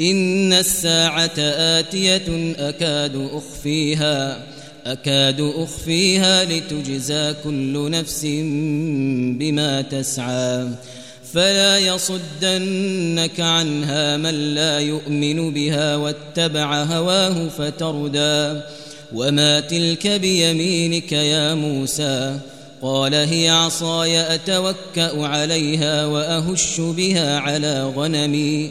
إن الساعة آتية أكاد أخفيها أكاد أخفيها لتجزى كل نفس بما تسعى. فلا يصدنك عنها من لا يؤمن بها واتبع هواه فتردى. وما تلك بيمينك يا موسى؟ قال هي عصاي أتوكأ عليها وأهش بها على غنمي.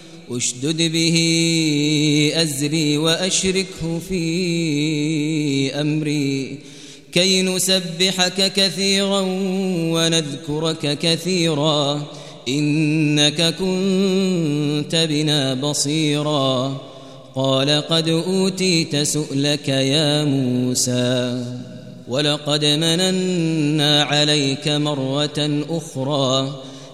أشدد به أزري وأشركه في أمري كي نسبحك كثيرا ونذكرك كثيرا إنك كنت بنا بصيرا قال قد أوتيت سؤلك يا موسى ولقد مننا عليك مرة أخرى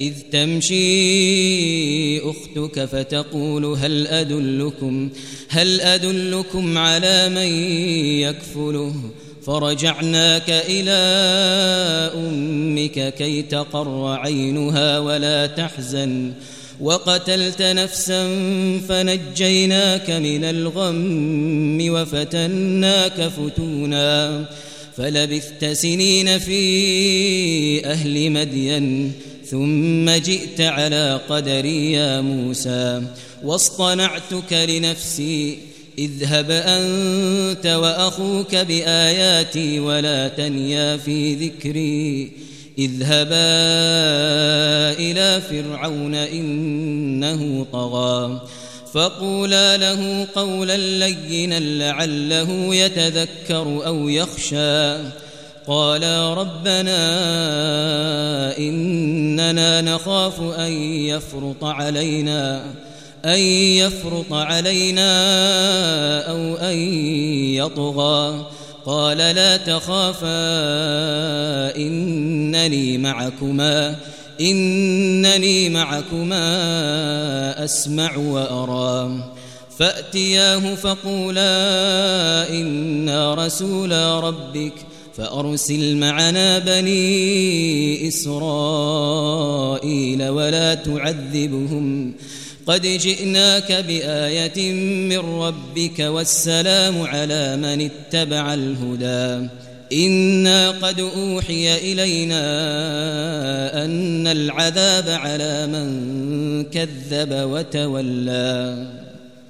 إذ تمشي أختك فتقول هل أدلكم هل أدلكم على من يكفله؟ فرجعناك إلى أمك كي تقر عينها ولا تحزن. وقتلت نفسا فنجيناك من الغم وفتناك فتونا. فلبثت سنين في أهل مدين. ثم جئت على قدري يا موسى واصطنعتك لنفسي اذهب أنت وأخوك بآياتي ولا تنيا في ذكري اذهبا إلى فرعون إنه طغى فقولا له قولا لينا لعله يتذكر أو يخشى. قالا ربنا إننا نخاف أن يفرط علينا أن يفرط علينا أو أن يطغى. قال لا تخافا إنني معكما إنني معكما أسمع وأرى. فأتياه فقولا إنا رسولا ربك فأرسل معنا بني إسرائيل ولا تعذبهم. قد جئناك بآية من ربك والسلام على من اتبع الهدى. إنا قد أوحي إلينا أن العذاب على من كذب وتولى.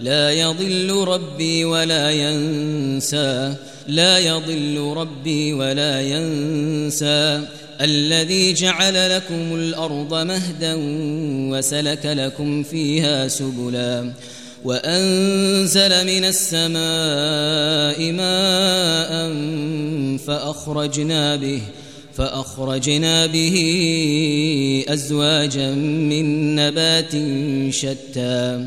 لا يضل ربي ولا ينسى. لا يضل ربي ولا ينسى. الذي جعل لكم الأرض مهدا وسلك لكم فيها سبلا. وأنزل من السماء ماء فأخرجنا به فأخرجنا به أزواجا من نبات شتى.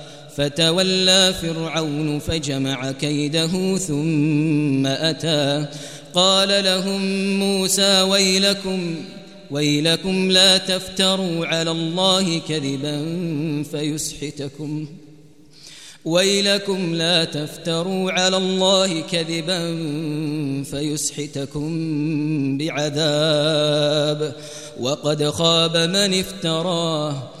فتولى فرعون فجمع كيده ثم أتى. قال لهم موسى ويلكم ويلكم لا تفتروا على الله كذبا فيسحتكم. ويلكم لا تفتروا على الله كذبا فيسحتكم بعذاب. وقد خاب من افتراه.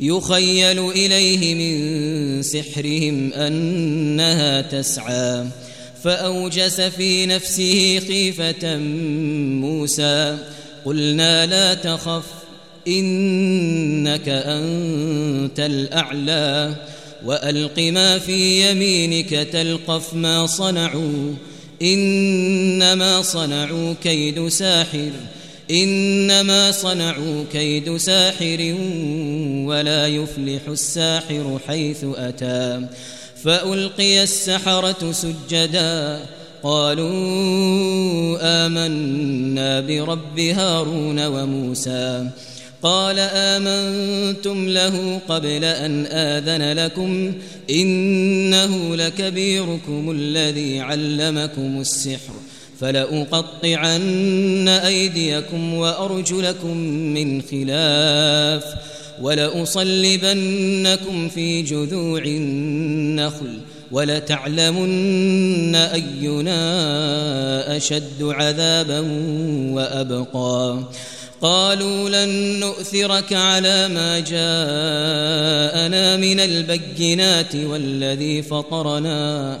يخيل إليه من سحرهم أنها تسعى فأوجس في نفسه خيفة موسى قلنا لا تخف إنك أنت الأعلى وألق ما في يمينك تلقف ما صنعوا إنما صنعوا كيد ساحر إنما صنعوا كيد ساحر ولا يفلح الساحر حيث أتى فألقي السحرة سجدا قالوا آمنا برب هارون وموسى قال آمنتم له قبل أن آذن لكم إنه لكبيركم الذي علمكم السحر فلأقطعن أيديكم وأرجلكم من خلاف ولأصلبنكم في جذوع النخل ولتعلمن أينا أشد عذابا وأبقى. قالوا لن نؤثرك على ما جاءنا من البينات والذي فطرنا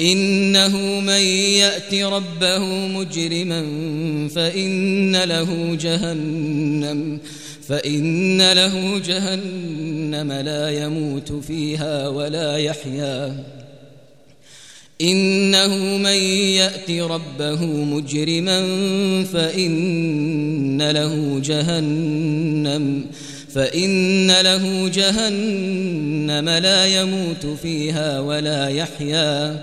إنه من يأت ربه مجرما فإن له جهنم فإن له جهنم لا يموت فيها ولا يحيا. إنه من يأت ربه مجرما فإن له جهنم فإن له جهنم لا يموت فيها ولا يحيا.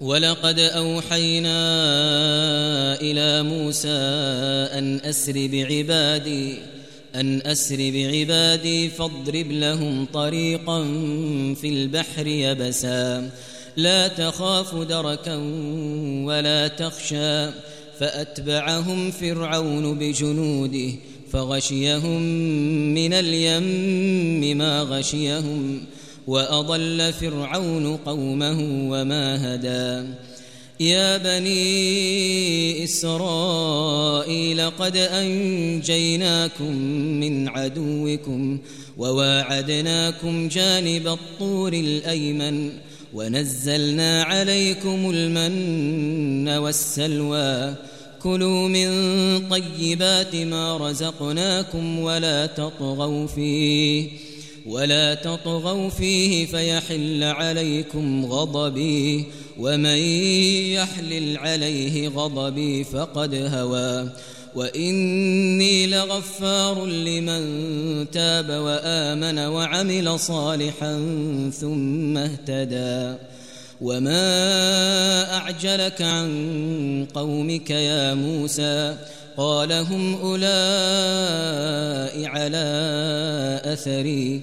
ولقد أوحينا إلى موسى أن أسر بعبادي أن أسر بعبادي فاضرب لهم طريقا في البحر يبسا. لا تخاف دركا ولا تخشى. فأتبعهم فرعون بجنوده فغشيهم من اليم ما غشيهم. وأضل فرعون قومه وما هدى. يا بني إسرائيل قد أنجيناكم من عدوكم وواعدناكم جانب الطور الأيمن ونزلنا عليكم المن والسلوى. كلوا من طيبات ما رزقناكم ولا تطغوا فيه. ولا تطغوا فيه فيحل عليكم غضبي ومن يحلل عليه غضبي فقد هوى وإني لغفار لمن تاب وآمن وعمل صالحا ثم اهتدى وما أعجلك عن قومك يا موسى قال هم أولئك على أثري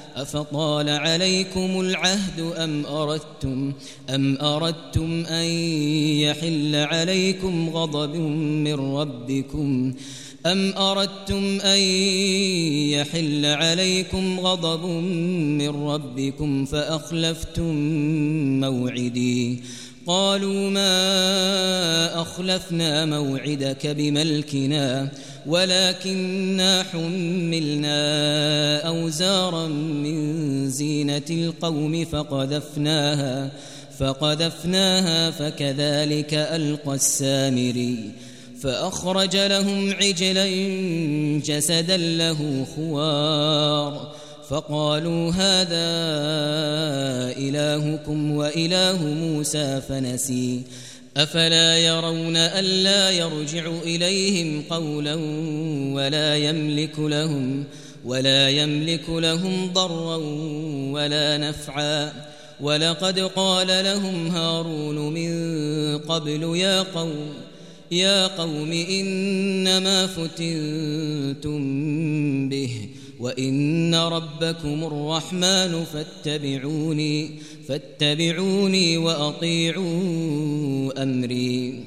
أفطال عليكم العهد أم أردتم أم أردتم أن يحل عليكم غضب من ربكم أم أردتم أن يحل عليكم غضب من ربكم فأخلفتم موعدي قالوا ما أخلفنا موعدك بملكنا ولكننا حملنا أوزارا من زينة القوم فقذفناها فقذفناها فكذلك ألقى السامري فأخرج لهم عجلا جسدا له خوار. فقالوا هذا إلهكم وإله موسى فنسي. أفلا يرون ألا يرجع إليهم قولا ولا يملك لهم ولا يملك لهم ضرا ولا نفعا. ولقد قال لهم هارون من قبل يا قوم يا قوم إنما فتنتم به وإن ربكم الرحمن فاتبعوني فاتبعوني وأطيعوا أمري.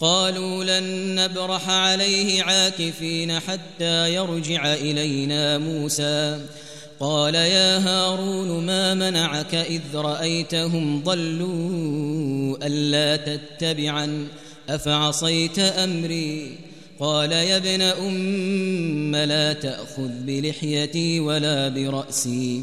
قالوا لن نبرح عليه عاكفين حتى يرجع إلينا موسى. قال يا هارون ما منعك إذ رأيتهم ضلوا ألا تتبعا أفعصيت أمري؟ قال يا ابن أم لا تأخذ بلحيتي ولا برأسي.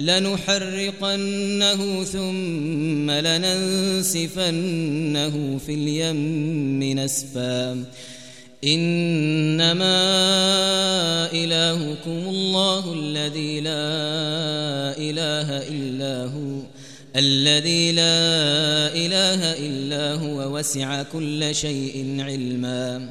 لنحرقنه ثم لننسفنه في اليم نسفا. إنما إلهكم الله الذي لا إله إلا هو الذي لا إله إلا هو وسع كل شيء علما.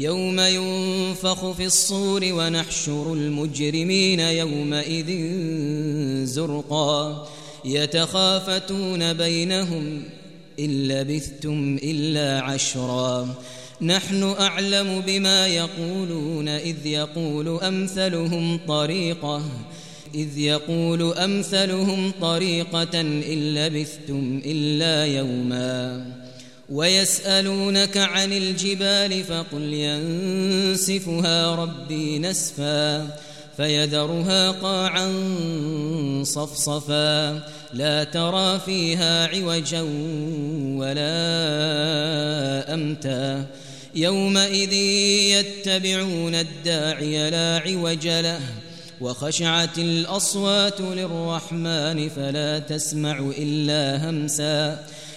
يوم ينفخ في الصور ونحشر المجرمين يومئذ زرقا. يتخافتون بينهم إن لبثتم إلا عشرا. نحن أعلم بما يقولون إذ يقول أمثلهم طريقة إذ يقول أمثلهم طريقة إن لبثتم إلا يوما. ويسألونك عن الجبال فقل ينسفها ربي نسفا فيذرها قاعا صفصفا لا ترى فيها عوجا ولا أمتا يومئذ يتبعون الداعي لا عوج له وخشعت الأصوات للرحمن فلا تسمع إلا همسا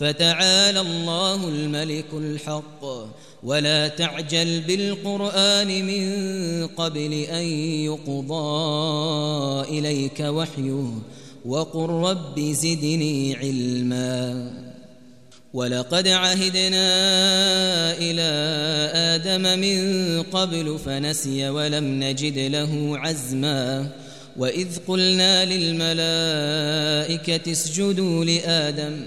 فتعالى الله الملك الحق. ولا تعجل بالقرآن من قبل أن يقضى إليك وحيه. وقل رب زدني علما. ولقد عهدنا إلى آدم من قبل فنسي ولم نجد له عزما. وإذ قلنا للملائكة اسجدوا لآدم.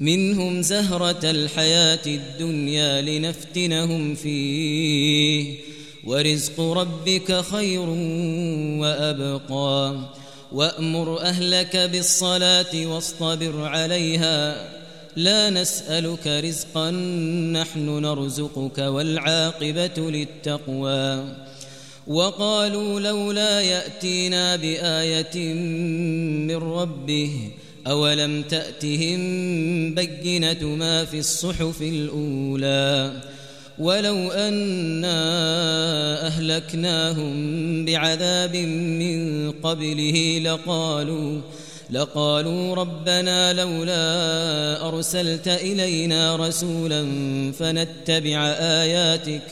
منهم زهرة الحياة الدنيا لنفتنهم فيه. ورزق ربك خير وأبقى. وأمر أهلك بالصلاة واصطبر عليها. لا نسألك رزقا نحن نرزقك والعاقبة للتقوى. وقالوا لولا يأتينا بآية من ربه أولم تأتهم بينة ما في الصحف الأولى ولو أنا أهلكناهم بعذاب من قبله لقالوا لقالوا ربنا لولا أرسلت إلينا رسولا فنتبع آياتك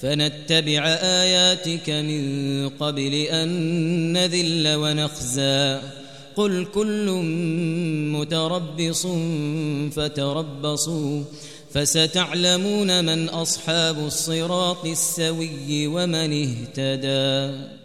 فنتبع آياتك من قبل أن نذل ونخزى قل كل متربص فتربصوا فستعلمون من أصحاب الصراط السوي ومن اهتدى